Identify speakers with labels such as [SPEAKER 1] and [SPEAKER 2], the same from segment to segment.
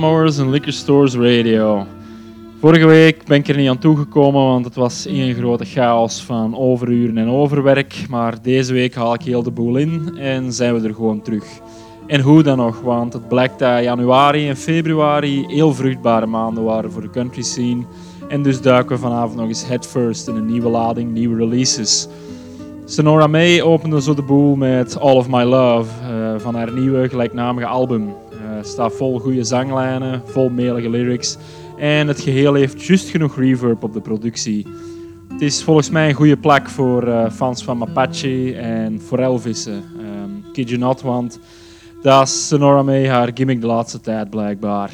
[SPEAKER 1] Lawnmowers en Liquor Stores Radio. Vorige week ben ik er niet aan toegekomen, want het was één grote chaos van overuren en overwerk. Maar deze week haal ik heel de boel in en zijn we er gewoon terug. En hoe dan nog, want het blijkt dat januari en februari heel vruchtbare maanden waren voor de country scene. En dus duiken we vanavond nog eens headfirst in een nieuwe lading, nieuwe releases. Sonora May opende zo de boel met All of My Love eh, van haar nieuwe gelijknamige album. Eh staat vol goede zanglijnen, vol melige lyrics en het geheel heeft juist genoeg reverb op de productie. Het is volgens mij een goede plek voor eh, fans van Mapache en forelvissen. Um, kid you not, want dat is Sonora May haar gimmick de laatste tijd blijkbaar.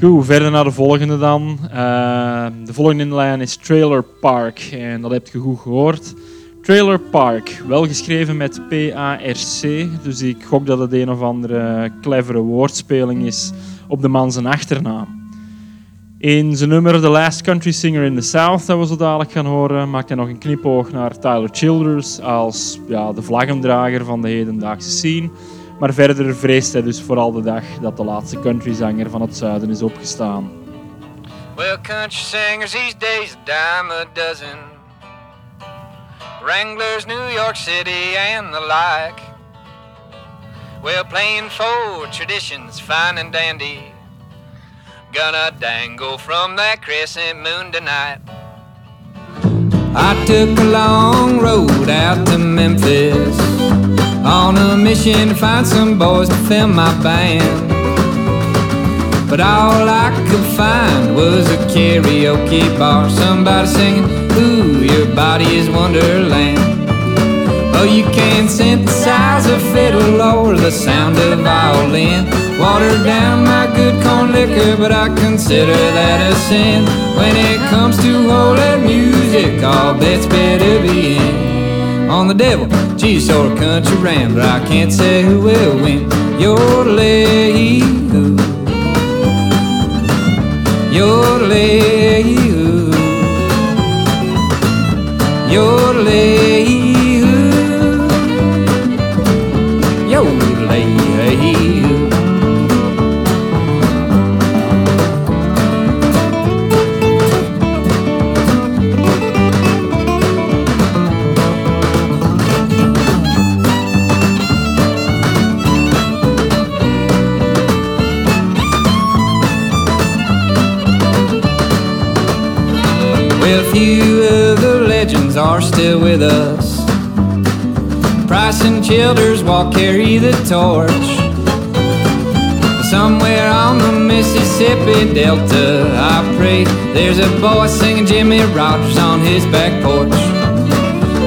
[SPEAKER 1] Goed, verder naar de volgende dan. Eh, de volgende in de lijn is Trailer Park en dat heb je goed gehoord. Trailer Park, wel geschreven met P-A-R-C, dus ik gok dat het een of andere clevere woordspeling is op de man zijn achternaam. In zijn nummer The Last Country Singer in the South, dat we zo dadelijk gaan horen, maakt hij nog een knipoog naar Tyler Childers als ja, de vlaggendrager van de hedendaagse scene. Maar verder vreest hij dus vooral de dag dat de laatste countryzanger van het zuiden is opgestaan.
[SPEAKER 2] Well, country singers these days dime a dozen. Wranglers, New York City, and the like. Well, playing for traditions fine and dandy. Gonna dangle from that crescent moon tonight. I took a long road out to Memphis on a mission to find some boys to fill my band. But all I could find was a karaoke bar. Somebody singing, Your body is Wonderland. Oh, you can synthesize a fiddle or the sound of violin. Water down my good corn liquor, but I consider that a sin. When it comes to holy music, all bets better be in. On the devil, geez, or country rambler, I can't say who will win. Yodelay. Yodelay, Walk carry the torch. Somewhere on the Mississippi Delta, I pray there's a boy singing Jimmie Rodgers on his back porch.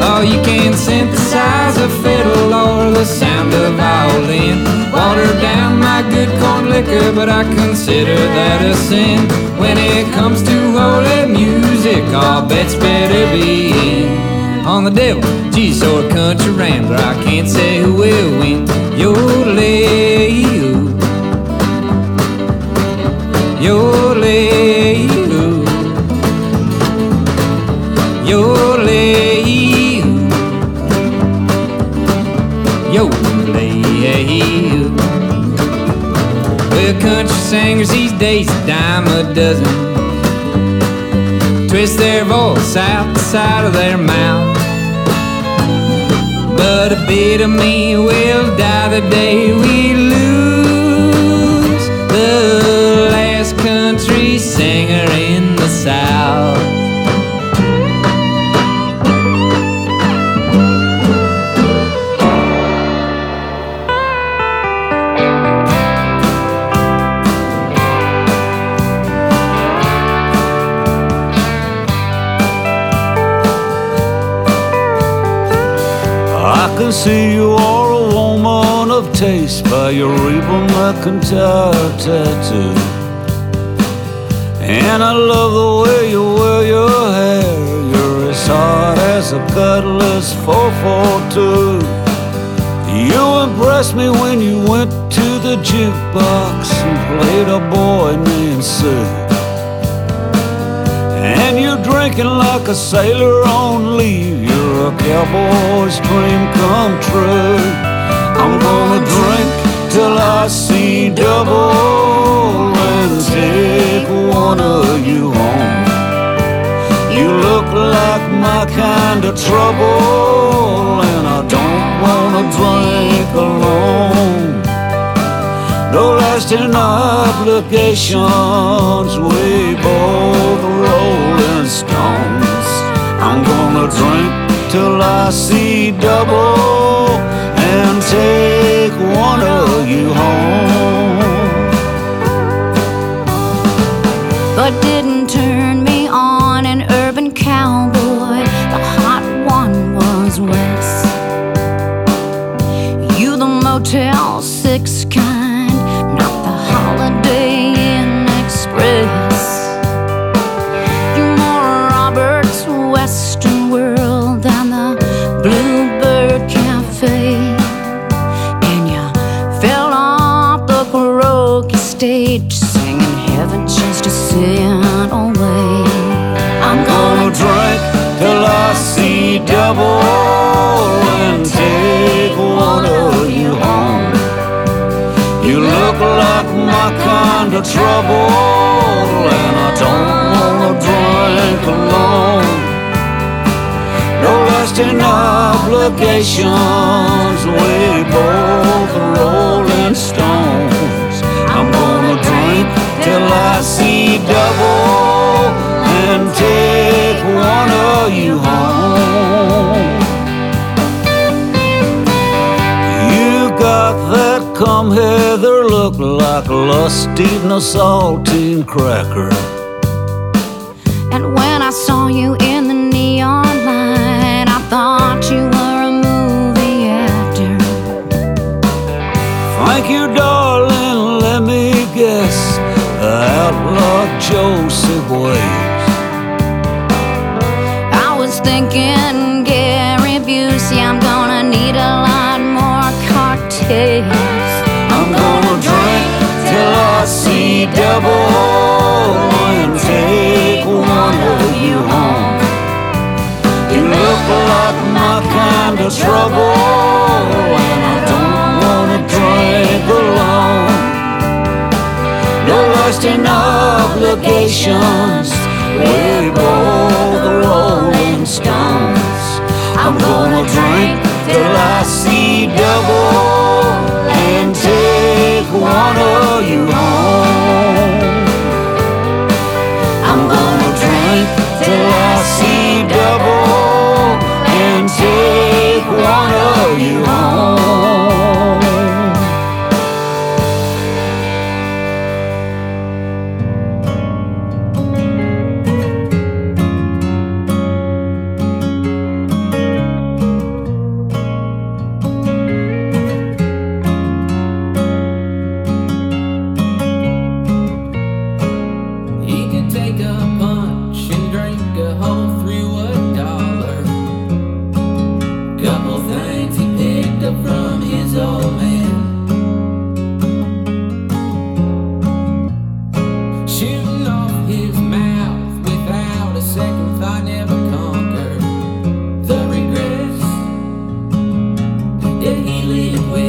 [SPEAKER 2] Oh, you can synthesize a fiddle or the sound of violin. Water down my good corn liquor, but I consider that a sin. When it comes to holy music, all bets better be in. On the devil, geez, or a country rambler, I can't say who will win. Yodelay, ooh. Yodelay, ooh. Yo, lay, yo, lay. Well, country singers these days a dime a dozen twist their voice out the side of their mouth. But a bit of me will die the day we lose the last country singer in the South.
[SPEAKER 3] Taste by your Reba McEntire tattoo. And I love the way you wear your hair. You're as hard as a cutlass 442. You impressed me when you went to the jukebox and played a boy named Sue. And you're drinking like a sailor on leave. You're a cowboy's dream come true. I'm gonna drink till I see double and take one of you home. You look like my kind of trouble, and I don't wanna drink alone. No lasting obligations, we both rolling stones. I'm gonna drink till I see double and take one of you home.
[SPEAKER 4] but didn't turn me on an urban cowboy. The hot one was Wes. You the Motel
[SPEAKER 3] double and take one of you home. You look like my kind of trouble, and I don't wanna drink alone. No lasting obligations, we both rolling stones. I'm gonna drink till I see double and take one of you home. That come hither look like lust eating a saltine cracker.
[SPEAKER 4] And when I saw you in the neon light, I thought you were a movie actor.
[SPEAKER 3] Thank you, darling. Let me guess. Uh, outlaw Josey Wales. See double and take one of you home. You look like my kind of trouble, and I don't wanna drink alone. No lasting obligations, we're both rolling stones. I'm gonna drink till I see double and take one of you home.
[SPEAKER 5] We.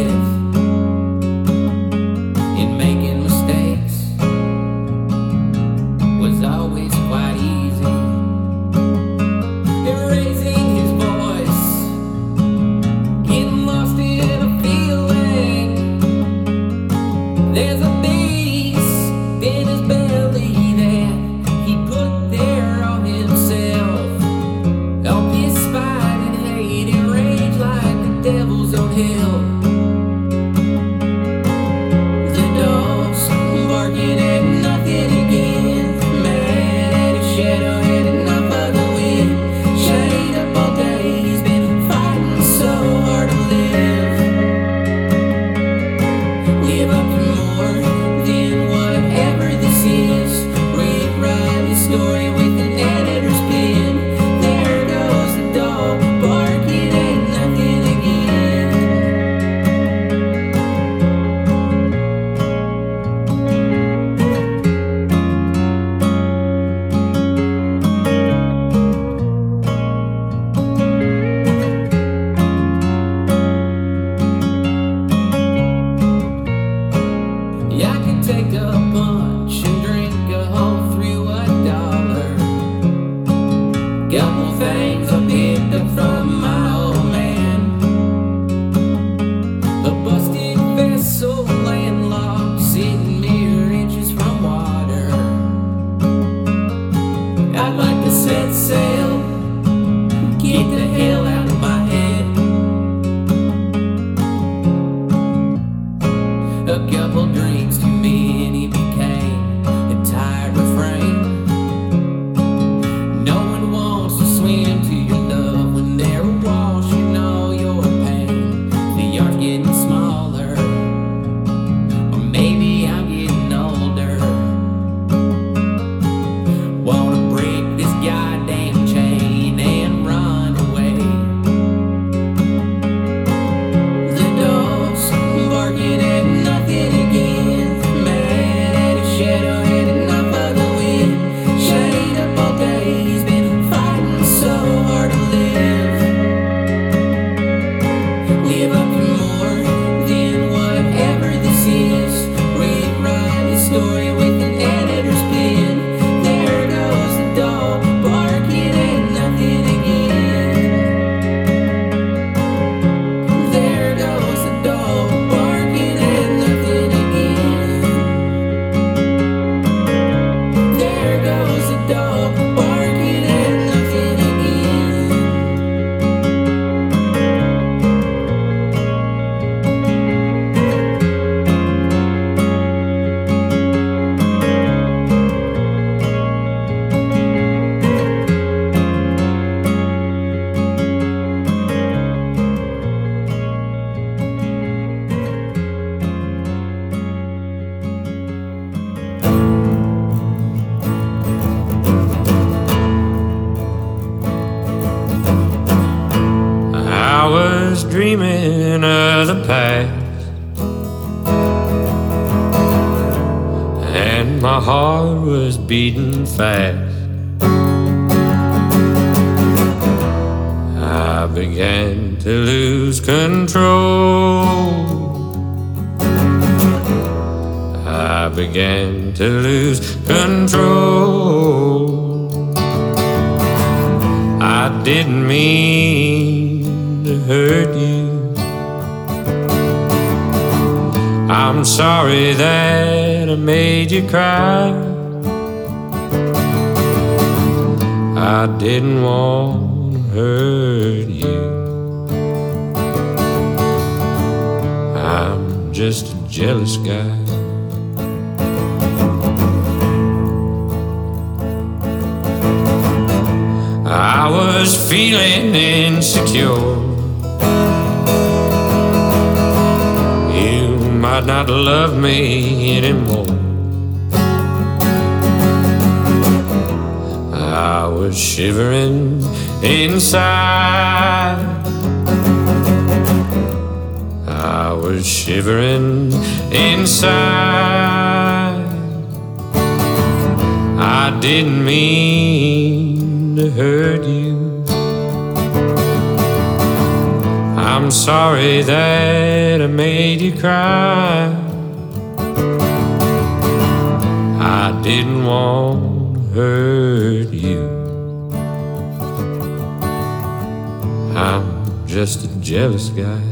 [SPEAKER 5] beating fast. just a jealous guy. I was feeling insecure. You might not love me anymore. I was shivering inside. was shivering inside. I didn't mean to hurt you. I'm sorry that I made you cry. I didn't want to hurt you. I'm just a jealous guy.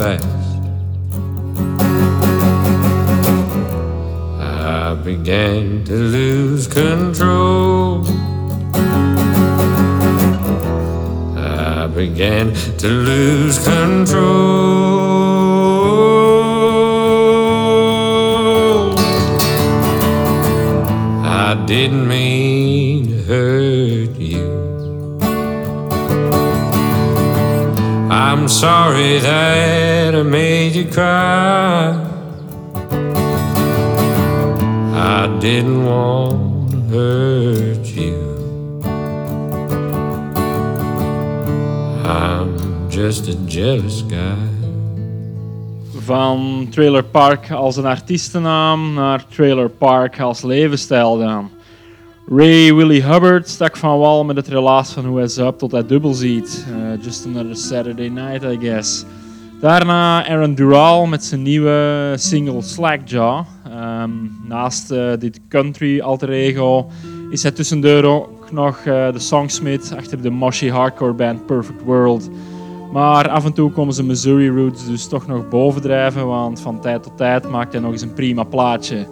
[SPEAKER 5] fast. I began to lose control. I began to lose control. I didn't sorry that I made you cry. I didn't want to hurt you. I'm just a jealous guy.
[SPEAKER 1] Van Trailer Park als een artiestennaam naar Trailer Park als levensstijl dan. Ray Willie Hubbard stak van wal met het relaas van hoe hij zuipt tot hij dubbel ziet. Eh, just another Saturday night, I guess. Daarna Aaron Dural met zijn nieuwe single Slackjaw. Ehm, naast eh, dit country alter ego is hij tussendoor ook nog eh, de songsmith achter de moshy hardcore band Perfect World. Maar af en toe komen zijn Missouri roots dus toch nog bovendrijven, want van tijd tot tijd maakt hij nog eens een prima plaatje.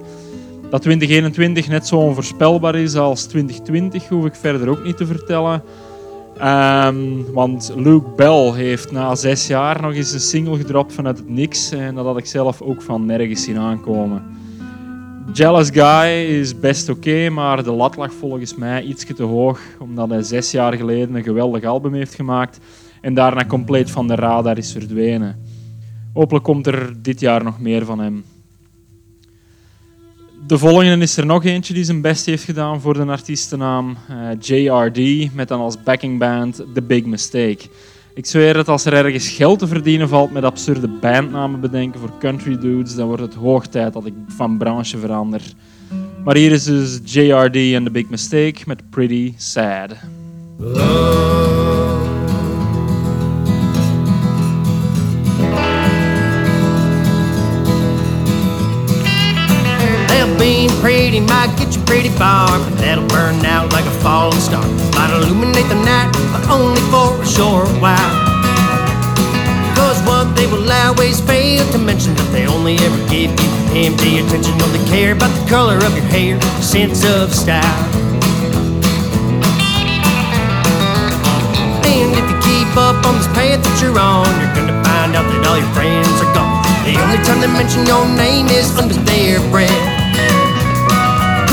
[SPEAKER 1] Dat 2021 net zo onvoorspelbaar is als 2020 hoef ik verder ook niet te vertellen. Ehm, want Luke Bell heeft na zes jaar nog eens een single gedropt vanuit het niks. En dat had ik zelf ook van nergens zien aankomen. Jealous Guy is best oké, maar de lat lag volgens mij iets te hoog. Omdat hij zes jaar geleden een geweldig album heeft gemaakt. En daarna compleet van de radar is verdwenen. Hopelijk komt er dit jaar nog meer van hem. De volgende is er nog eentje die zijn best heeft gedaan voor de artiestennaam eh, JRD, met dan als backingband The Big Mistake. Ik zweer dat als er ergens geld te verdienen valt met absurde bandnamen bedenken voor country dudes, dan wordt het hoog tijd dat ik van branche verander. Maar hier is dus JRD and The Big Mistake met Pretty Sad.
[SPEAKER 6] Pretty might get you pretty far, but that'll burn out like a falling star. Might illuminate the night, but only for a short while. Cause what they will always fail to mention that they only ever give you empty attention. No, they care about the color of your hair, sense of style. And if you keep up on this path that you're on, you're gonna find out that all your friends are gone. The only time they mention your name is under their breath.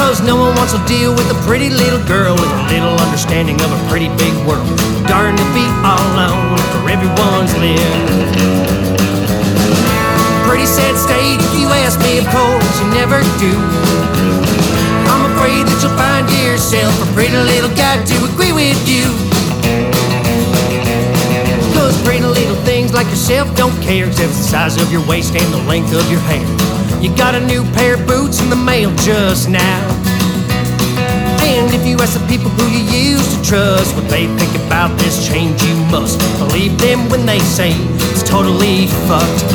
[SPEAKER 6] Cause no one wants to deal with a pretty little girl with a little understanding of a pretty big world. Darn to be all alone for everyone's live. Pretty sad state if you ask me, of course, you never do. I'm afraid that you'll find yourself a pretty little guy to agree with you. Those pretty little things like yourself don't care except the size of your waist and the length of your hair. You got a new pair of boots in the mail just now. And if you ask the people who you used to trust what they think about this change, you must believe them when they say it's totally fucked.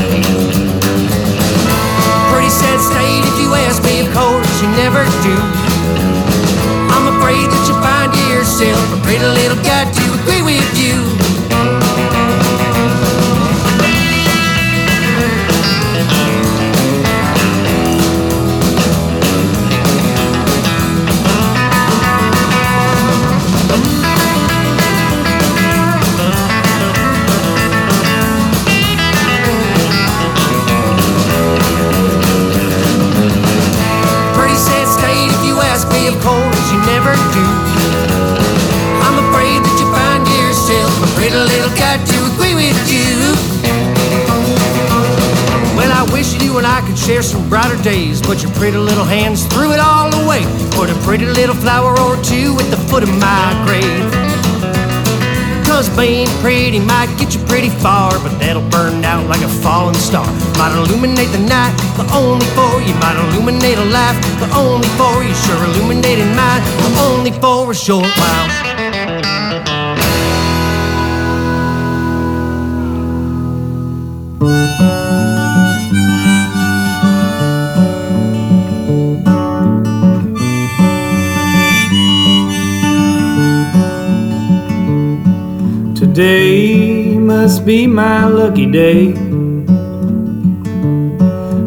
[SPEAKER 6] Pretty sad state if you ask me, of course, you never do. I'm afraid that you'll find yourself a pretty little guy to agree with you. Some brighter days, but your pretty little hands threw it all away. Put a pretty little flower or two at the foot of my grave. Cause being pretty might get you pretty far, but that'll burn out like a falling star. Might illuminate the night, but only for you. Might illuminate a life, but only for you. Sure, illuminating mine, but only for a short while.
[SPEAKER 7] Must be my lucky day.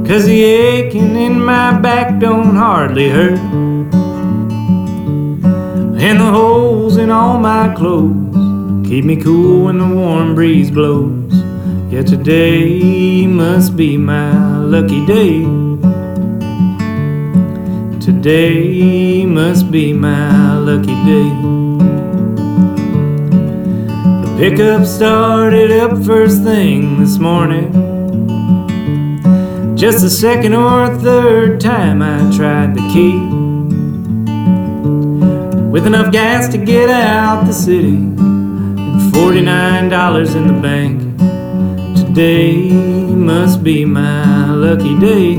[SPEAKER 7] Cause the aching in my back don't hardly hurt. And the holes in all my clothes keep me cool when the warm breeze blows. Yeah, today must be my lucky day. Today must be my lucky day. Pickup started up first thing this morning. Just the second or third time I tried the key. With enough gas to get out the city and $49 in the bank. Today must be my lucky day.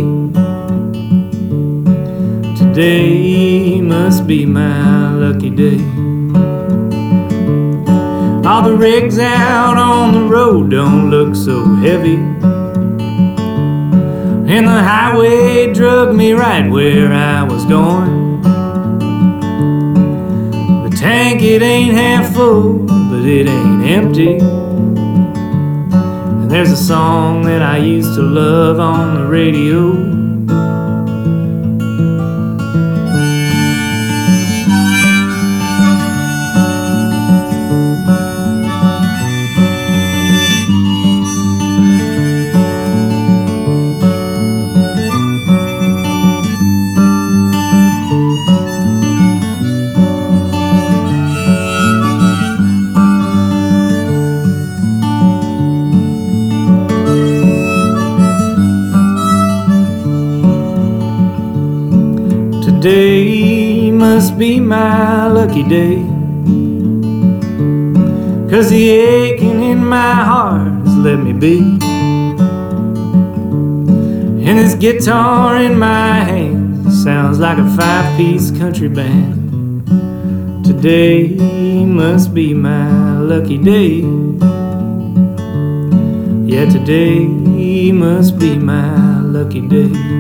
[SPEAKER 7] Today must be my lucky day. All the rigs out on the road don't look so heavy. And the highway drug me right where I was going. The tank, it ain't half full, but it ain't empty. And there's a song that I used to love on the radio. Must be my lucky day. Cause the aching in my heart has let me be. And this guitar in my hand sounds like a five piece country band. Today must be my lucky day. Yeah, today must be my lucky day.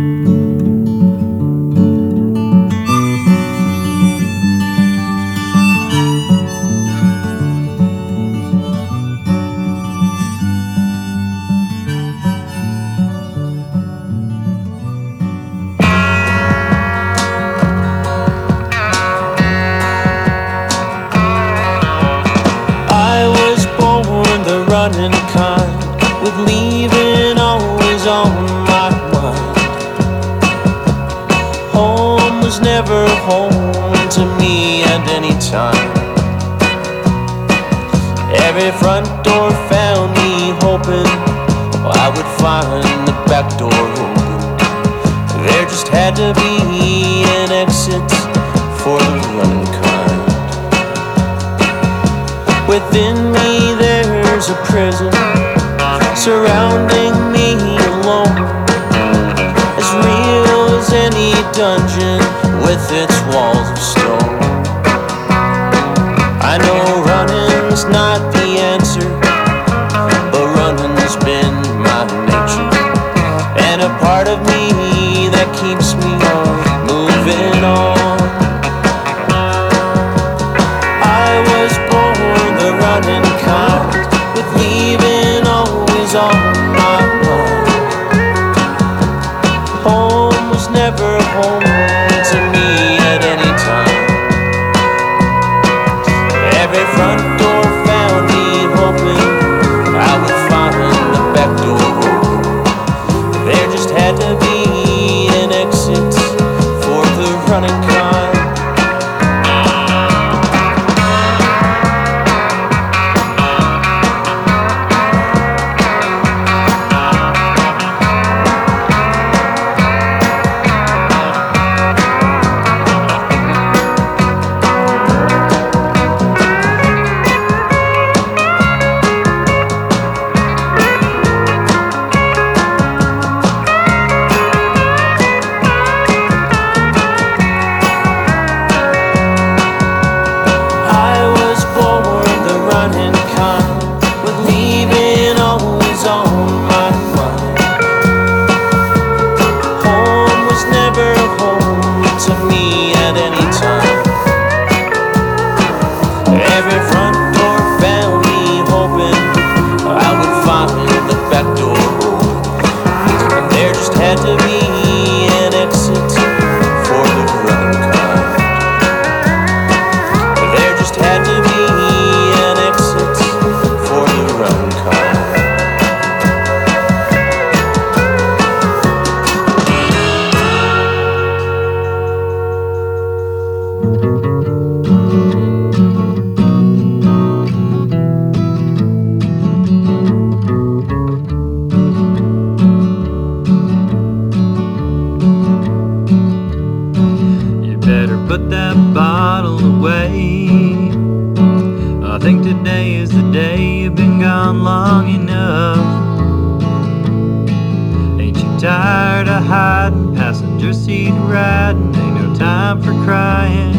[SPEAKER 8] And a part of me that keeps me
[SPEAKER 9] seat riding? Ain't no time for crying,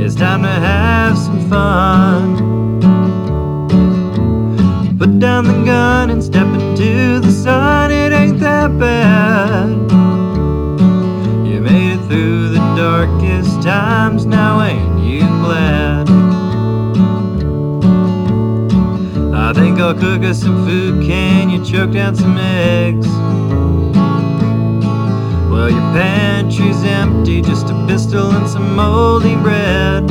[SPEAKER 9] it's time to have some fun. Put down the gun and step into the sun, it ain't that bad. You made it through the darkest times, now ain't you glad? I think I'll cook us some food, can you choke down some eggs? Well, your pantry's empty, just a pistol and some moldy bread.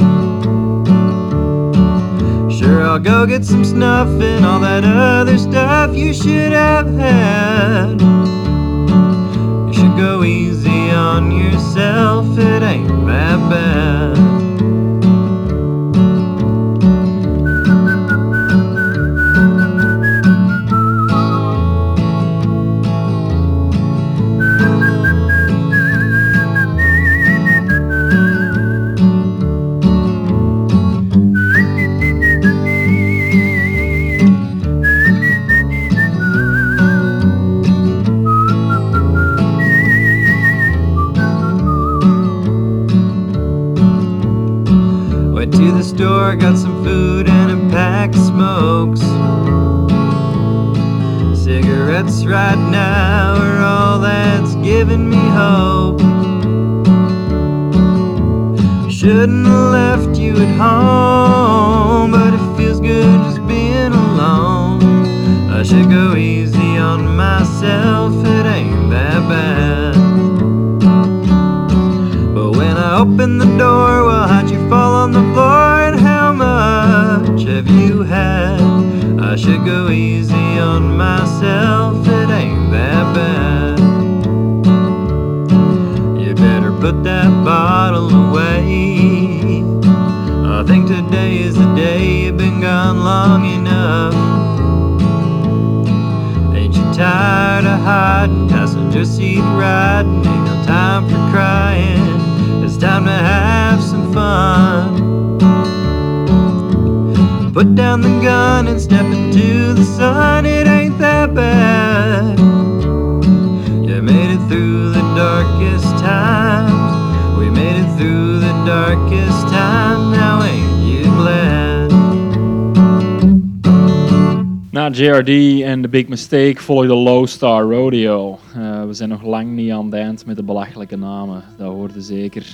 [SPEAKER 9] Sure, I'll go get some snuff and all that other stuff you should have had. You should go easy on yourself, it ain't that bad. Store, got some food and a pack of smokes. Cigarettes right now are all that's giving me hope. Shouldn't have left you at home, but it feels good just being alone. I should go easy on myself, it ain't that bad. But when I open the door, well, how'd you fall on the floor should go easy on myself, Put down the gun and step into the sun. It ain't that bad. You made it through the darkest times. We made it through the darkest time. Now ain't you glad?
[SPEAKER 1] Na JRD en The Big Mistake volgde Low Star Rodeo. Eh, we zijn nog lang niet aan het eind met de belachelijke namen, dat hoorde zeker.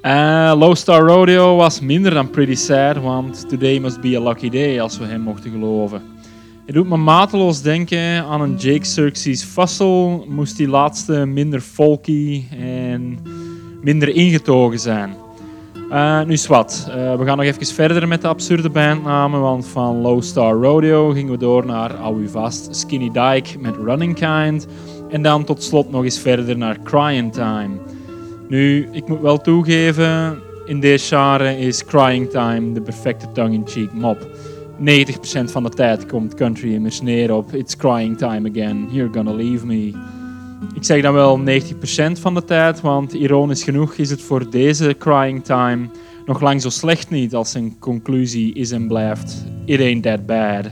[SPEAKER 1] Eh, Low Star Rodeo was minder dan Pretty Sad, want Today Must Be a Lucky Day, als we hem mochten geloven. Het doet me mateloos denken aan een Jake Xerxes Fossil, moest die laatste minder folky en minder ingetogen zijn. Eh, nu wat. Eh, we gaan nog even verder met de absurde bandnamen, want van Low Star Rodeo gingen we door naar Hou Skinny Dyke met Running Kind en dan tot slot nog eens verder naar Crying Time. Nu, ik moet wel toegeven, in deze genre is Crying Time de perfecte tongue-in-cheek mop. 90% van de tijd komt country immers neer op It's crying time again, you're gonna leave me. Ik zeg dan wel 90% van de tijd, want ironisch genoeg is het voor deze crying time nog lang zo slecht niet als zijn conclusie is en blijft It ain't that bad.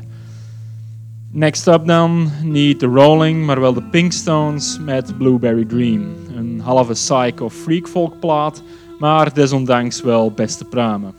[SPEAKER 1] Next up dan, niet de Rolling, maar wel de Pinkstones met Blueberry Dream. Een halve psycho freak folk plaat, maar desondanks wel beste pruimen.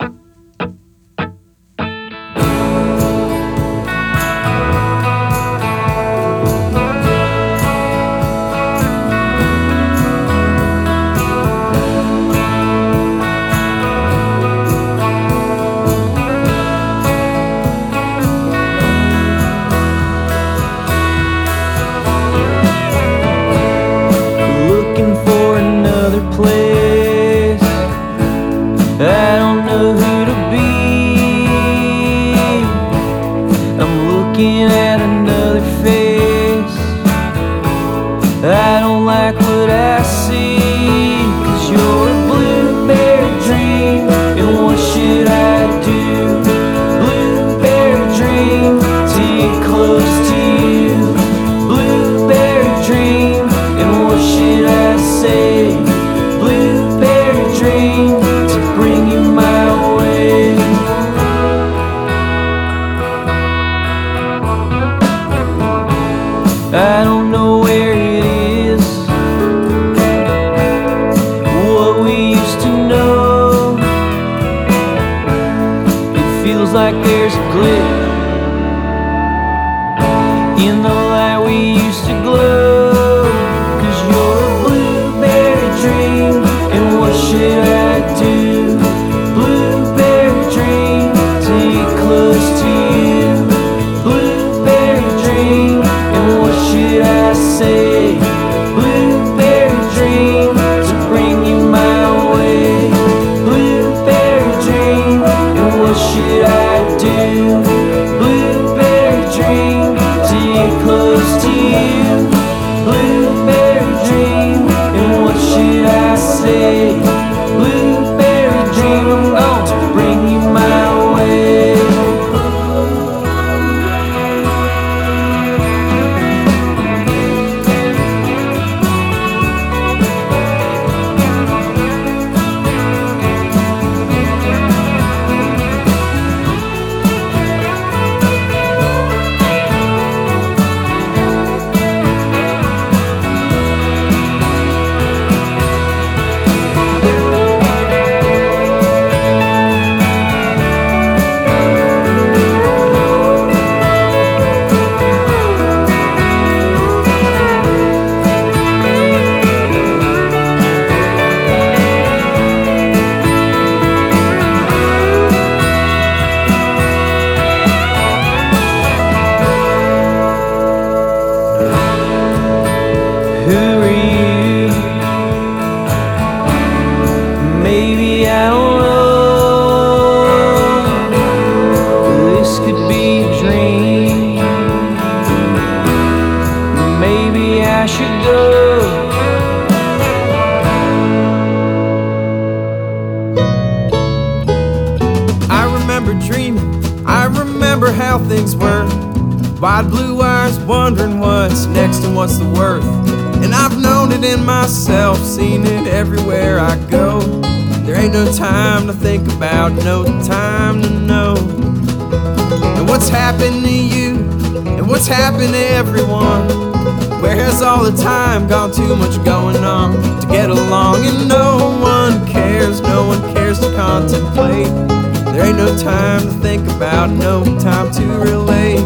[SPEAKER 10] No time to relate.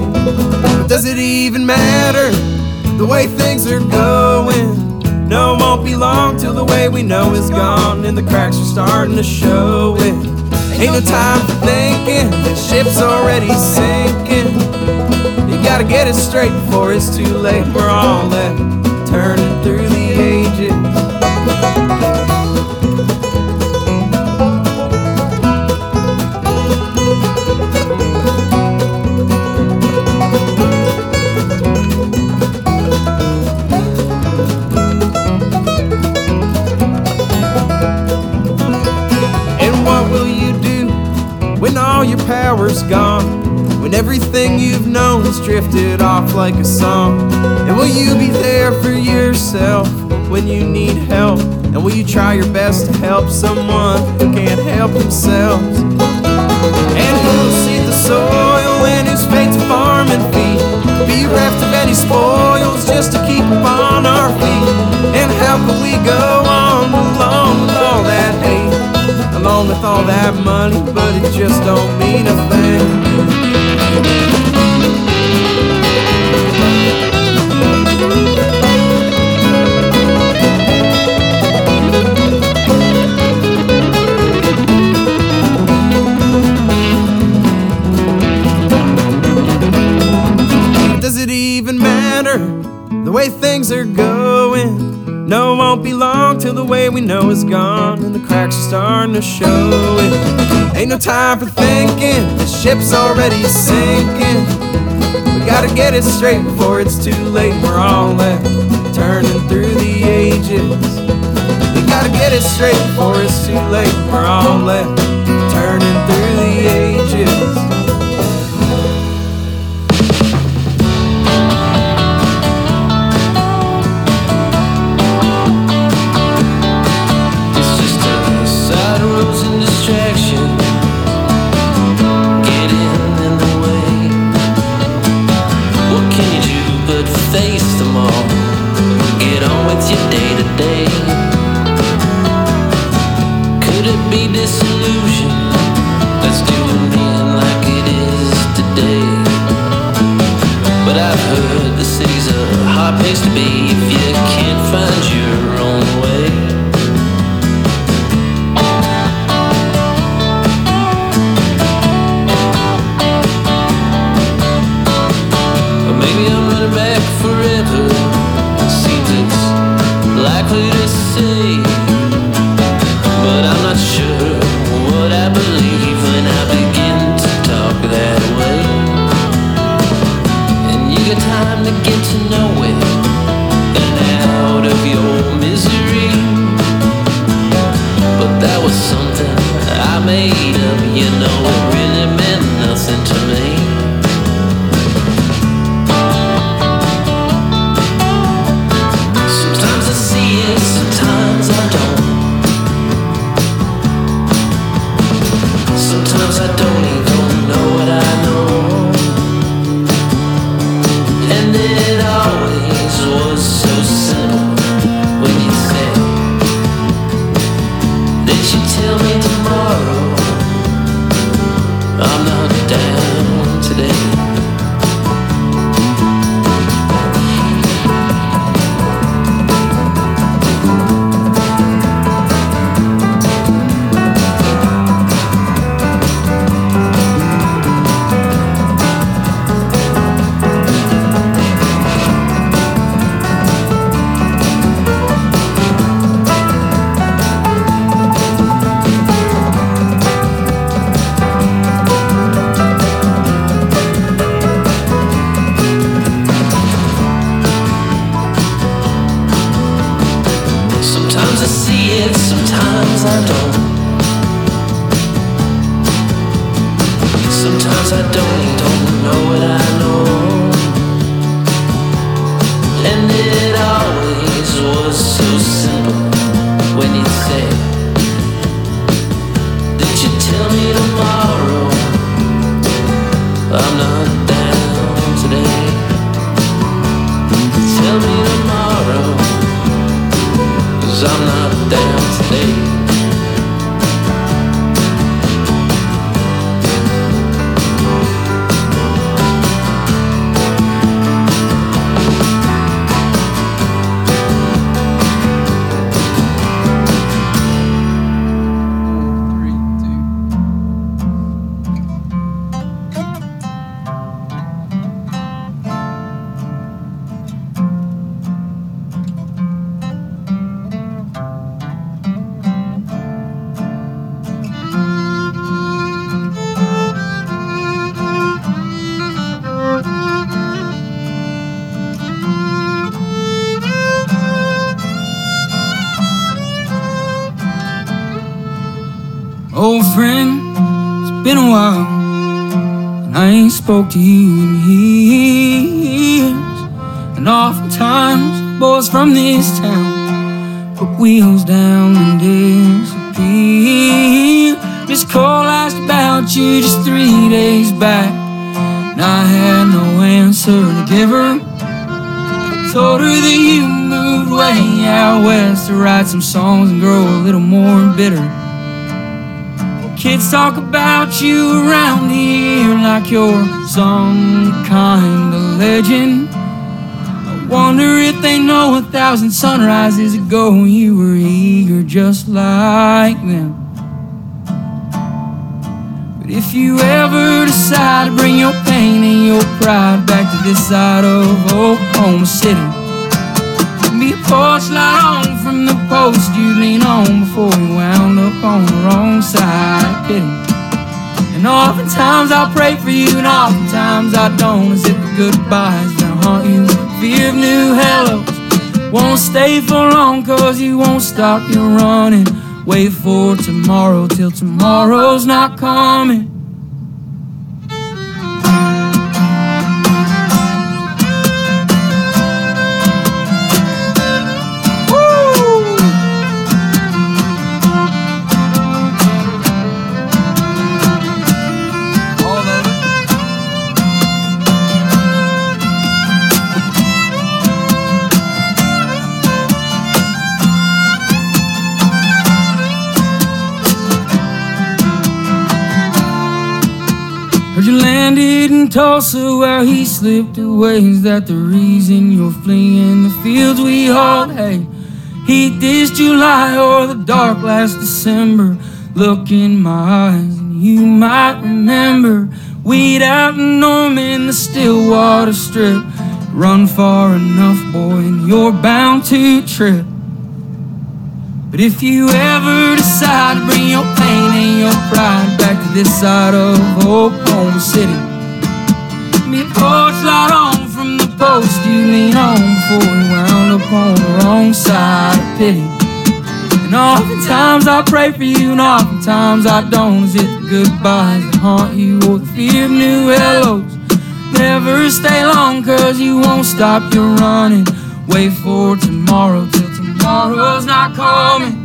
[SPEAKER 10] But does it even matter the way things are going? No, it won't be long till the way we know is gone, and the cracks are starting to show it. Ain't no time for thinking, the ship's already sinking. You gotta get it straight before it's too late. We're all left power's gone? When everything you've known has drifted off like a song? And will you be there for yourself when you need help? And will you try your best to help someone who can't help themselves? And who'll seed the soil and whose fate's farm and feed? Be bereft of any spoils just to keep upon our feet. And how can we go on Along with all that money, but it just don't mean a thing. Does it even matter the way things are going? No, it won't be long till the way we know is gone and the cracks are starting to show it. Ain't no time for thinking, the ship's already sinking. We gotta get it straight before it's too late. We're all left turning through the ages. We gotta get it straight before it's too late. We're all left turning through the ages.
[SPEAKER 11] Running back forever. Seems it's likely to say, today.
[SPEAKER 12] Spoke to you in years. And oftentimes, boys from this town put wheels down and disappear. This call asked about you just three days back, and I had no answer to give her. Told her that you moved way out west to write some songs and grow a little more bitter. Kids talk about you around here like you're some kind of legend. I wonder if they know a thousand sunrises ago when you were eager just like them. But if you ever decide to bring your pain and your pride back to this side of Oklahoma City, be a porch light on from the post you lean on before you wound up on the wrong side of pity. And oftentimes I pray for you, and oftentimes I don't, as if the goodbyes gonna haunt you. Fear of new hellos won't stay for long, cause you won't stop your running. Wait for tomorrow till tomorrow's not coming. Tulsa where he slipped away. Is that the reason you're fleeing the fields we hold? Hey, heat this July or the dark last December. Look in my eyes and you might remember. Weed out in Norman, the Stillwater Strip. Run far enough, boy, and you're bound to trip. But if you ever decide to bring your pain and your pride back to this side of Oklahoma City, a porch light on from the post you lean on before you wound up on the wrong side of pity. And oftentimes I pray for you, and oftentimes I don't. Is it the goodbyes that haunt you or the fear of new hellos? Never stay long, cause you won't stop your running. Wait for tomorrow till tomorrow's not coming.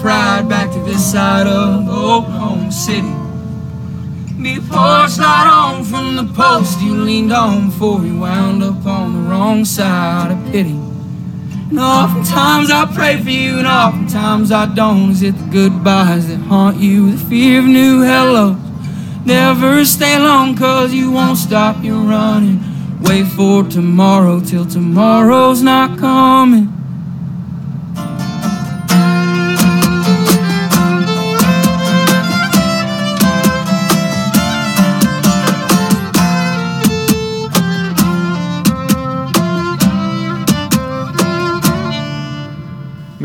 [SPEAKER 12] Pride back to this side of Oklahoma City, be a porch light on from the post you leaned on before you wound up on the wrong side of pity. And oftentimes I pray for you, and oftentimes I don't. Is it the goodbyes that haunt you, the fear of new hellos? Never stay long, cause you won't stop your running. Wait for tomorrow till tomorrow's not coming.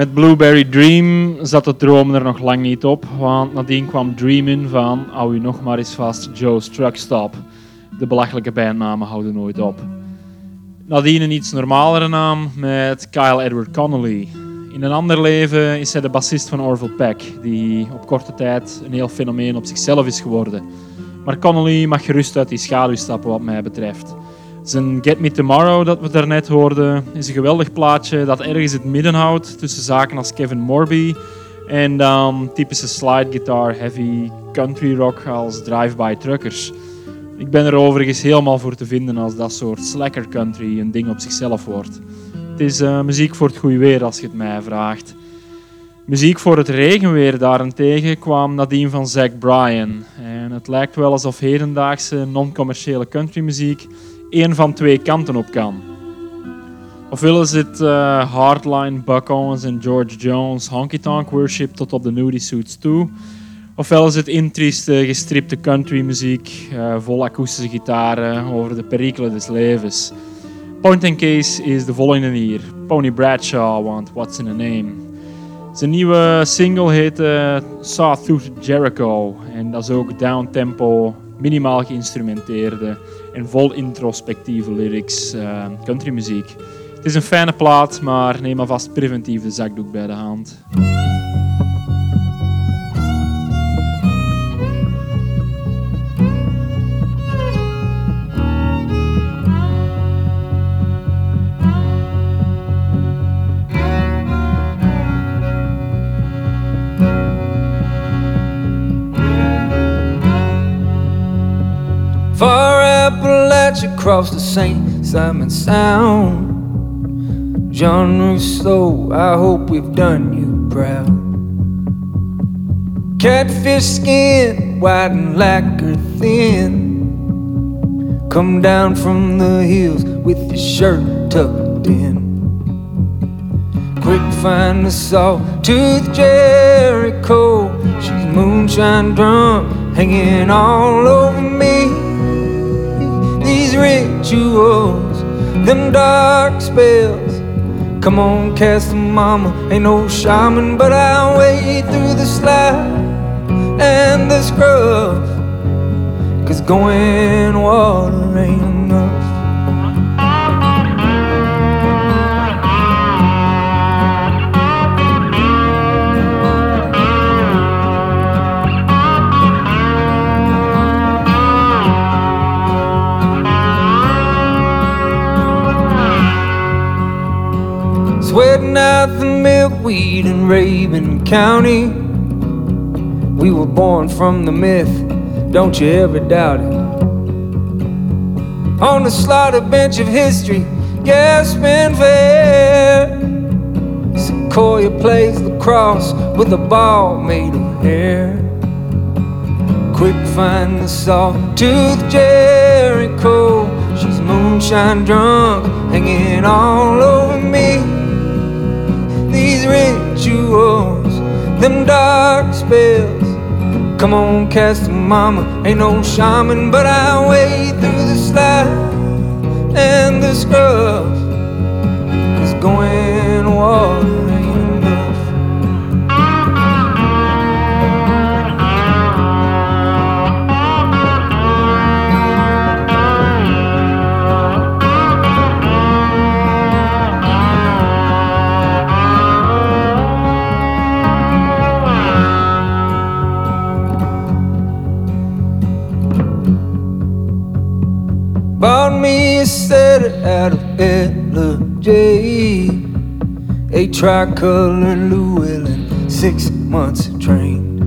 [SPEAKER 1] Met Blueberry Dream zat de droom er nog lang niet op, want nadien kwam Dreamin' van Hou u nog maar eens vast, Joe's Truck Stop. De belachelijke bandnamen houden nooit op. Nadien een iets normalere naam met Kyle Edward Connolly. In een ander leven is hij de bassist van Orville Peck, die op korte tijd een heel fenomeen op zichzelf is geworden. Maar Connolly mag gerust uit die schaduw stappen wat mij betreft. Zijn Get Me Tomorrow, dat we daarnet hoorden, is een geweldig plaatje dat ergens het midden houdt tussen zaken als Kevin Morby en dan typische slide guitar heavy country rock als Drive-By Truckers. Ik ben er overigens helemaal voor te vinden als dat soort slacker country een ding op zichzelf wordt. Het is eh, muziek voor het goede weer als je het mij vraagt. Muziek voor het regenweer daarentegen kwam nadien van Zack Bryan. En het lijkt wel alsof hedendaagse non-commerciële countrymuziek één van twee kanten op kan. Ofwel is het eh, hardline Buck Owens en George Jones honky tonk worship tot op de nudie suits toe. Ofwel is het intrieste, gestripte countrymuziek uh, vol akoestische gitaren over de perikelen des levens. Point and case is de volgende hier, Pony Bradshaw, want what's in a name? Zijn nieuwe single heet eh, Sawtooth Jericho en dat is ook downtempo, minimaal geïnstrumenteerde en vol introspectieve lyrics, uh, countrymuziek. Het is een fijne plaat, maar neem alvast preventief de zakdoek bij de hand.
[SPEAKER 13] Across the St. Simon Sound. John Rousseau, I hope we've done you proud. Catfish skin, white and lacquer thin. Come down from the hills with your shirt tucked in. Quick find the sawtooth Jericho. She's moonshine drunk, hanging all over me rituals, them dark spells. Come on, cast the mama, ain't no shaman, but I'll wade through the slide and the scrub. Cause going water ain't enough. Weed in Rabun County. We were born from the myth, don't you ever doubt it. On the slaughter bench of history, yeah, spin fair. Sequoyah plays lacrosse with a ball made of hair. Quick find the sawtooth Jericho. She's moonshine drunk, hanging all over. Rituals, them dark spells. Come on, cast mama, ain't no shaman, but I wade through the slide and the scrubs. Tricolor Llewellyn, six months trained.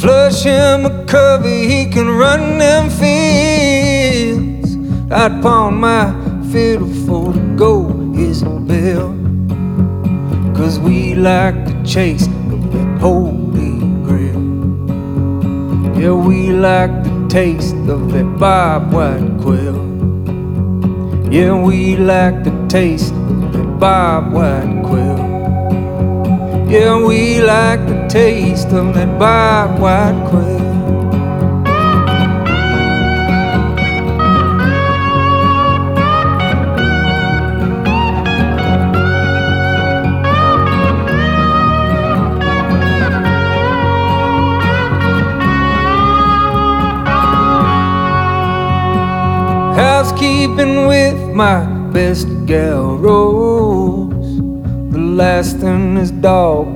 [SPEAKER 13] Flush him a covey, he can run them fields. I'd pawn my fiddle for to go his bell. Cause we like to chase the holy grail. Yeah, we like the taste of that bobwhite quail. Yeah, we like the taste bobwhite quail. Yeah, we like the taste of that bobwhite quail. Housekeeping with my best gal Rose, the last thinnest dog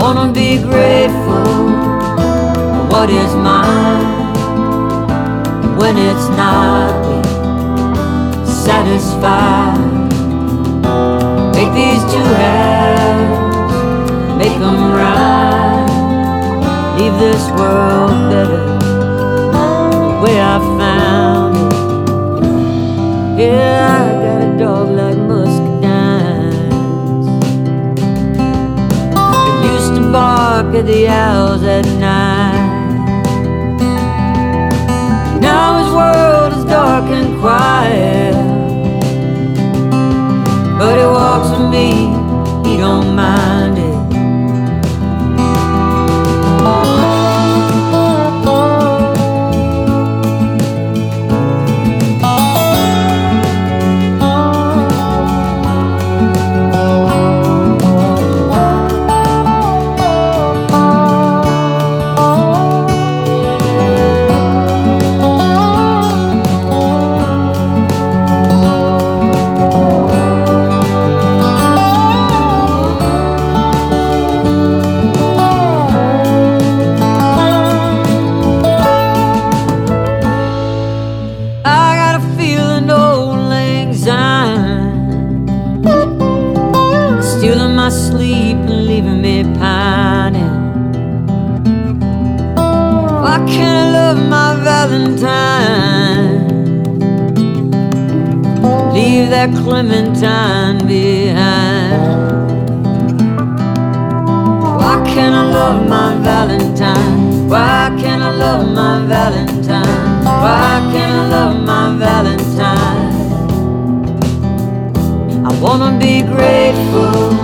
[SPEAKER 14] Wanna be grateful for what is mine. when it's not satisfied. Take these two halves, make them right. Leave this world better the way I found it. Yeah, at the owls at night. Now his world is dark and quiet. I wanna be grateful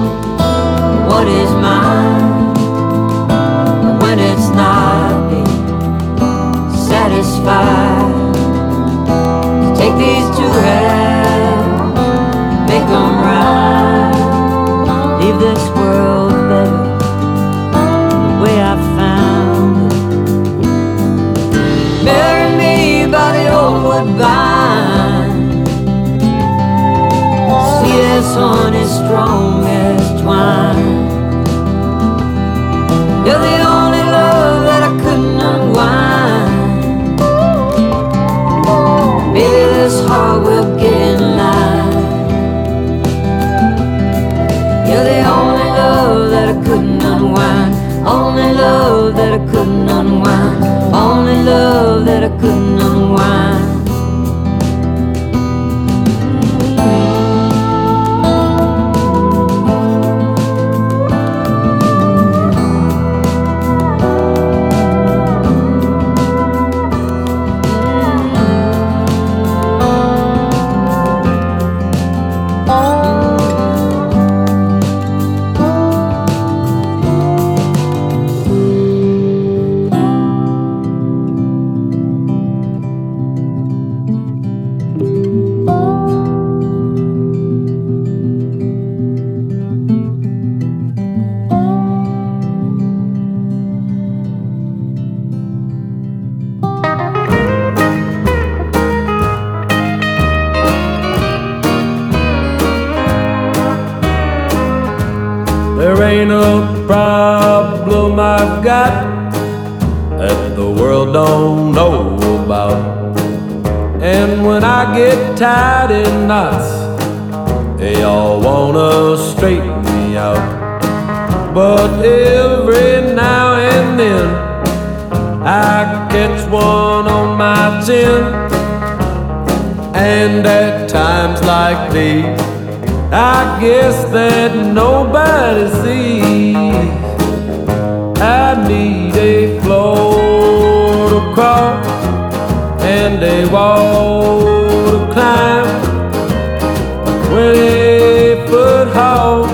[SPEAKER 15] nobody sees. I need a floor to cross and a wall to climb. Twenty foot hall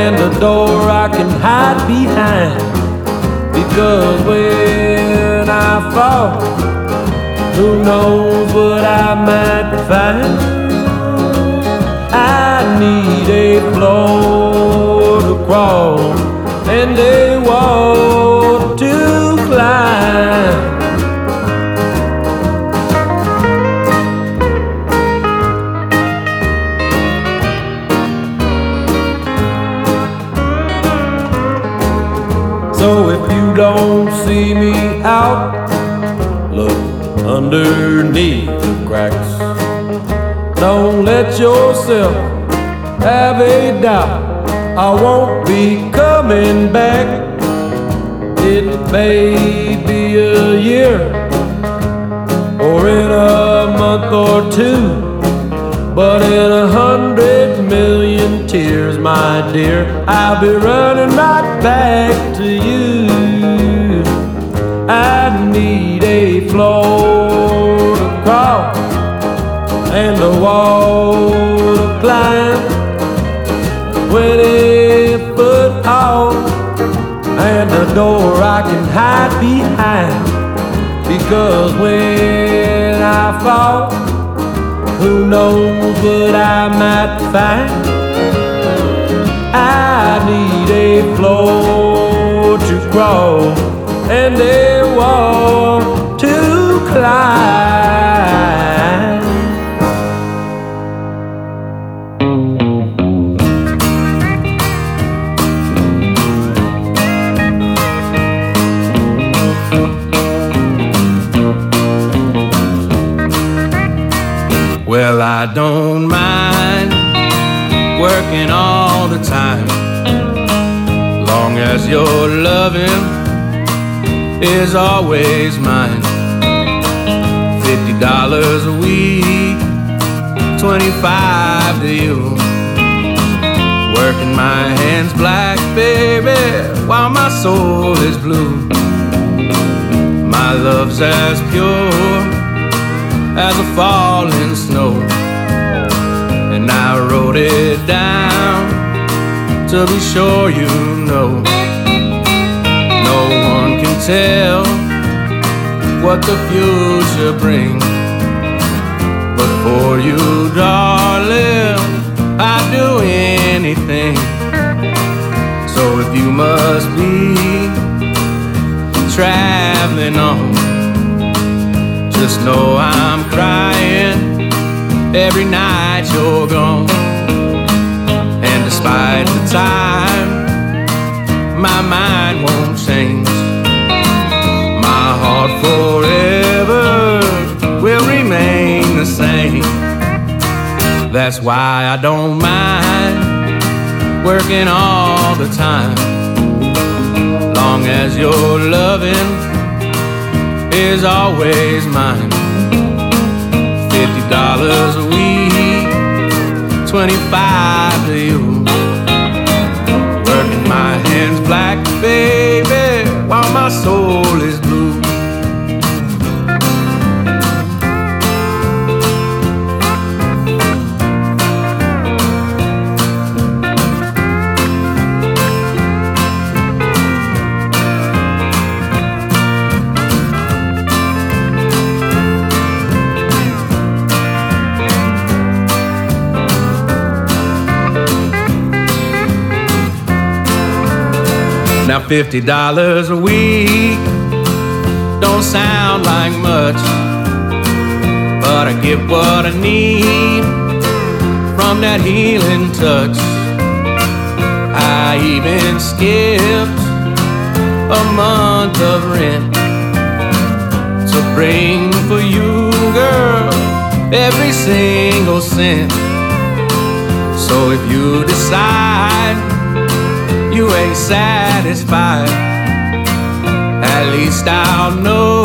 [SPEAKER 15] and a door I can hide behind. Because when I fall, who knows what I might find? Need a floor to crawl and a wall to climb. So if you don't see me out, look
[SPEAKER 13] underneath the cracks. Don't let yourself have a doubt. I won't be coming back. It may be a year or in a month or two. But in a hundred million tears, my dear, I'll be running right back to you. I need a floor to crawl and a wall to climb. Twenty foot tall and a door I can hide behind. Because when I fall, who knows what I might find? I need a floor to crawl and a wall to climb.
[SPEAKER 15] I don't mind working all the time, long as your loving is always mine. Fifty dollars a week, twenty-five to you. Working my hands black, baby, while my soul is blue. My love's as pure as a falling snow. And I wrote it down to be sure you know. No one can tell what the future brings. But for you, darling, I'd do anything. So if you must be traveling on. Just know I'm crying every night you're gone. And despite the time, my mind won't change. My heart forever will remain the same. That's why I don't mind working all the time. Long as you're loving is always mine. Fifty dollars a week, twenty-five to you. Working my hands black, baby, while my soul is blue. Now fifty dollars a week don't sound like much, but I get what I need from that healing touch. I even skipped a month of rent to bring for you, girl, every single cent. So if you decide you ain't satisfied. At least I'll know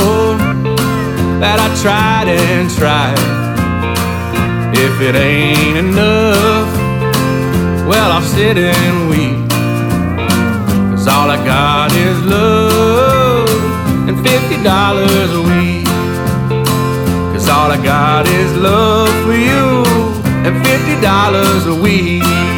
[SPEAKER 15] that I tried and tried. If it ain't enough, well, I'll sit and weep. Cause all I got is love and fifty dollars a week. Cause all I got is love for you and fifty dollars a week.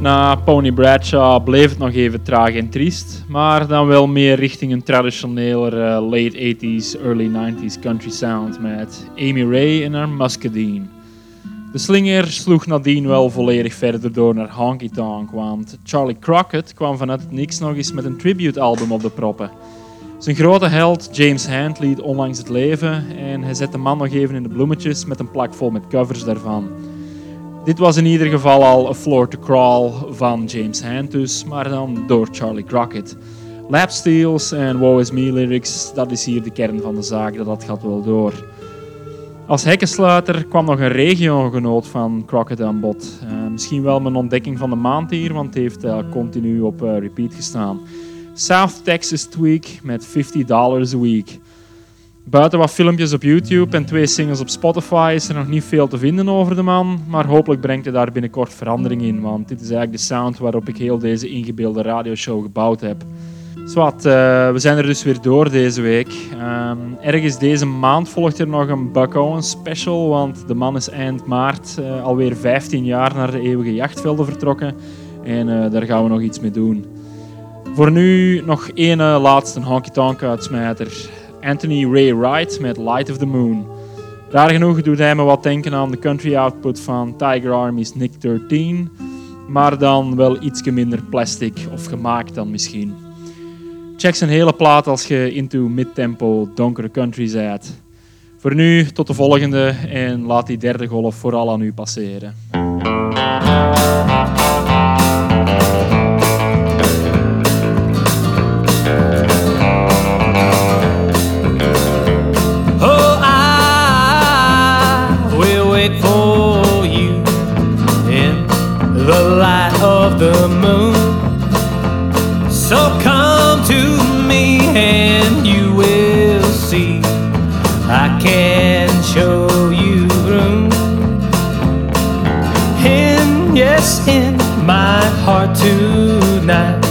[SPEAKER 1] Na Pony Bradshaw bleef het nog even traag en triest, maar dan wel meer richting een traditioneler eh, late 80s, early 90s country sound met Amy Ray en haar Muscadine. De slinger sloeg nadien wel volledig verder door naar Honky Tonk, want Charlie Crockett kwam vanuit het niks nog eens met een tribute-album op de proppen. Zijn grote held James Hand liet onlangs het leven en hij zet de man nog even in de bloemetjes met een plak vol met covers daarvan. Dit was in ieder geval al A Floor to Crawl van James Hand maar dan door Charlie Crockett. Lapsteels en Woe Is Me lyrics, dat is hier de kern van de zaak, dat, gaat wel door. Als hekkensluiter kwam nog een regiogenoot van Crockett aan bod. Eh, misschien wel mijn ontdekking van de maand hier, want het heeft eh, continu op eh, repeat gestaan. South Texas Tweak met 50 dollars a week. Buiten wat filmpjes op YouTube en twee singles op Spotify is er nog niet veel te vinden over de man, maar hopelijk brengt hij daar binnenkort verandering in, want dit is eigenlijk de sound waarop ik heel deze ingebeelde radioshow gebouwd heb. Zwat, eh, we zijn er dus weer door deze week. Ehm, ergens deze maand volgt er nog een Buck Owens special, want de man is eind maart eh, alweer 15 jaar naar de eeuwige jachtvelden vertrokken en eh, daar gaan we nog iets mee doen. Voor nu nog één laatste honky-tonk uitsmijter. Anthony Ray Wright met Light of the Moon. Raar genoeg doet hij me wat denken aan de country output van Tiger Army's Nick 13, maar dan wel ietsje minder plastic of gemaakt dan misschien. Check zijn hele plaat als je into mid-tempo donkere country zijt. Voor nu tot de volgende en laat die derde golf vooral aan u passeren.
[SPEAKER 7] The moon. So come to me and you will see I can show you room. And yes, in my heart tonight,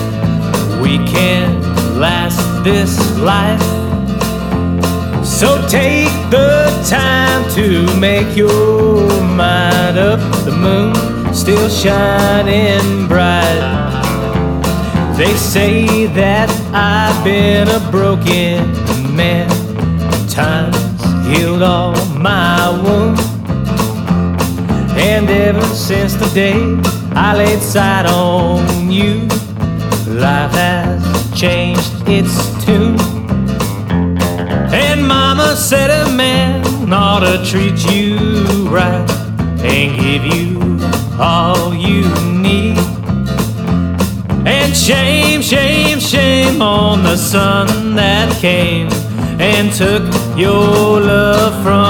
[SPEAKER 7] we can last this life. So take the time to make your mind up. The moon still shining bright. They say that I've been a broken man. Time's healed all my wounds. And ever since the day I laid sight on you, life has changed its tune. And mama said a man ought to treat you right and give you all you need. And shame, shame, shame on the sun that came and took your love from